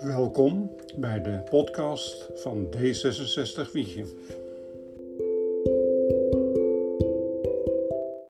Welkom bij de podcast van D66 Wiegen.